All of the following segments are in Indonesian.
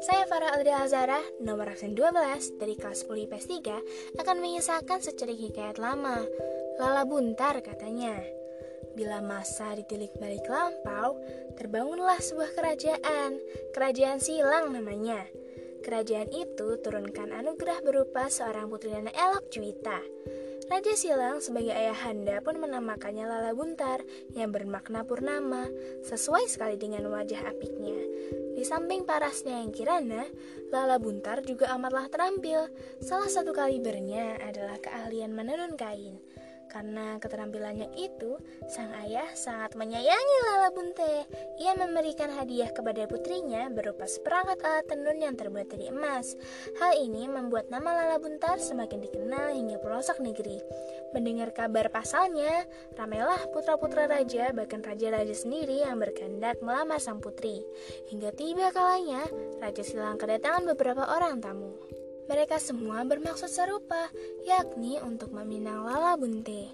Saya Farah Aldria Azara, nomor absen 12 dari kelas 10 IPS 3 akan mengisahkan secerih hikayat lama. Lala buntar katanya. Bila masa ditilik balik lampau, terbangunlah sebuah kerajaan. Kerajaan silang namanya. Kerajaan itu turunkan anugerah berupa seorang putri dan elok Juwita. Raja Silang sebagai ayahanda pun menamakannya Lala Buntar yang bermakna purnama, sesuai sekali dengan wajah apiknya. Di samping parasnya yang kirana, Lala Buntar juga amatlah terampil. Salah satu kalibernya adalah keahlian menenun kain. Karena keterampilannya itu, sang ayah sangat menyayangi Lala Bunte. Ia memberikan hadiah kepada putrinya berupa seperangkat alat tenun yang terbuat dari emas. Hal ini membuat nama Lala Buntar semakin dikenal hingga pelosok negeri. Mendengar kabar pasalnya, ramailah putra-putra raja, bahkan raja-raja sendiri yang berkehendak melamar sang putri. Hingga tiba kalanya, Raja Silang kedatangan beberapa orang tamu. Mereka semua bermaksud serupa, yakni untuk meminang Lala Bunte.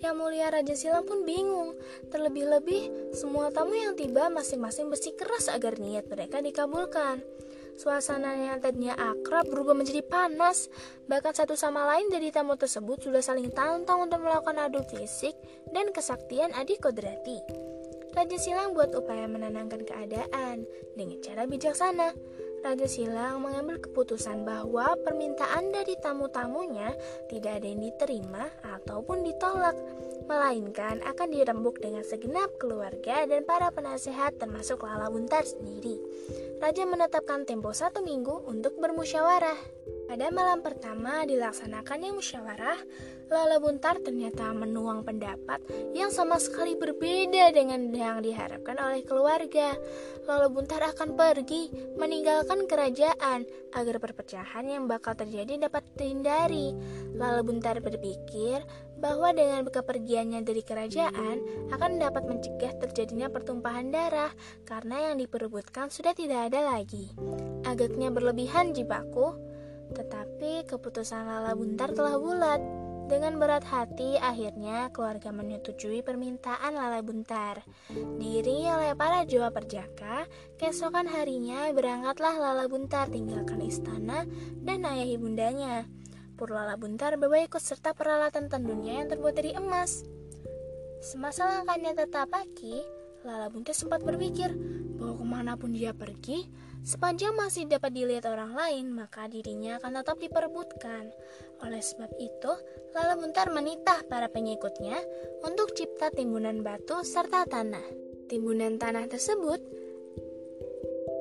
Yang mulia Raja Silang pun bingung. Terlebih-lebih, semua tamu yang tiba masing-masing bersikeras agar niat mereka dikabulkan. Suasana yang tadinya akrab berubah menjadi panas. Bahkan satu sama lain dari tamu tersebut sudah saling tantang untuk melakukan adu fisik dan kesaktian adik kodrati. Raja Silang buat upaya menenangkan keadaan dengan cara bijaksana. Raja Silang mengambil keputusan bahwa permintaan dari tamu-tamunya tidak ada yang diterima ataupun ditolak, melainkan akan dirembuk dengan segenap keluarga dan para penasehat termasuk Lala Buntar sendiri. Raja menetapkan tempo satu minggu untuk bermusyawarah. Pada malam pertama dilaksanakannya musyawarah, Lala Buntar ternyata menuang pendapat yang sama sekali berbeda dengan yang diharapkan oleh keluarga. Lala Buntar akan pergi, meninggalkan kerajaan agar perpecahan yang bakal terjadi dapat dihindari. Lala Buntar berpikir bahwa dengan kepergiannya dari kerajaan akan dapat mencegah terjadinya pertumpahan darah karena yang diperebutkan sudah tidak ada lagi. Agaknya berlebihan jibaku. Tetapi keputusan Lala Buntar telah bulat. Dengan berat hati, akhirnya keluarga menyetujui permintaan Lala Buntar. Diri oleh para Jawa Perjaka, keesokan harinya berangkatlah Lala Buntar tinggalkan istana dan ayah ibundanya. Pur Lala Buntar bawa ikut serta peralatan tenunnya yang terbuat dari emas. Semasa langkahnya tetap pagi, Lala Buntar sempat berpikir bahwa ke mana pun dia pergi, Sepanjang masih dapat dilihat orang lain, maka dirinya akan tetap diperebutkan. Oleh sebab itu, Lala Buntar menitah para pengikutnya untuk cipta timbunan batu serta tanah. Timbunan tanah tersebut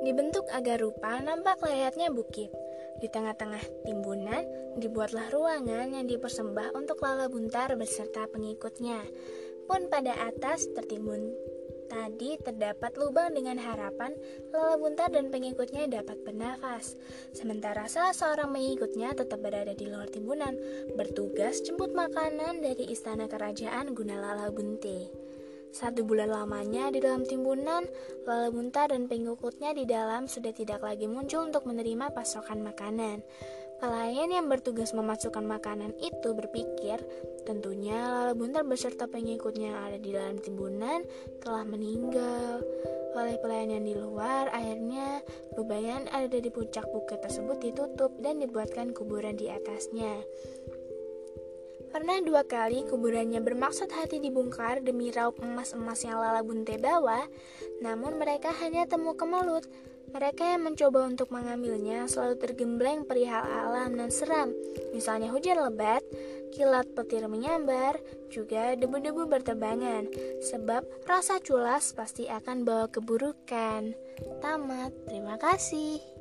dibentuk agar rupa nampak layaknya bukit. Di tengah-tengah timbunan dibuatlah ruangan yang dipersembah untuk Lala Buntar beserta pengikutnya. Pun pada atas tertimbun Tadi terdapat lubang dengan harapan Lala Buntar dan pengikutnya dapat bernafas. Sementara salah seorang pengikutnya tetap berada di luar timbunan, bertugas jemput makanan dari istana kerajaan guna Lala Bunte. Satu bulan lamanya di dalam timbunan, Lala Buntar dan pengikutnya di dalam sudah tidak lagi muncul untuk menerima pasokan makanan. Pelayan yang bertugas memasukkan makanan itu berpikir, tentunya Lala Buntar beserta pengikutnya yang ada di dalam timbunan telah meninggal. Oleh pelayan yang di luar, akhirnya lubang ada di puncak bukit tersebut ditutup dan dibuatkan kuburan di atasnya. Pernah dua kali kuburannya bermaksud hati dibongkar demi raup emas-emas yang Lala Bunte bawa, namun mereka hanya temu kemelut. Mereka yang mencoba untuk mengambilnya selalu tergembleng perihal alam dan seram, misalnya hujan lebat, kilat petir menyambar, juga debu-debu bertebangan, sebab rasa culas pasti akan bawa keburukan. Tamat, terima kasih.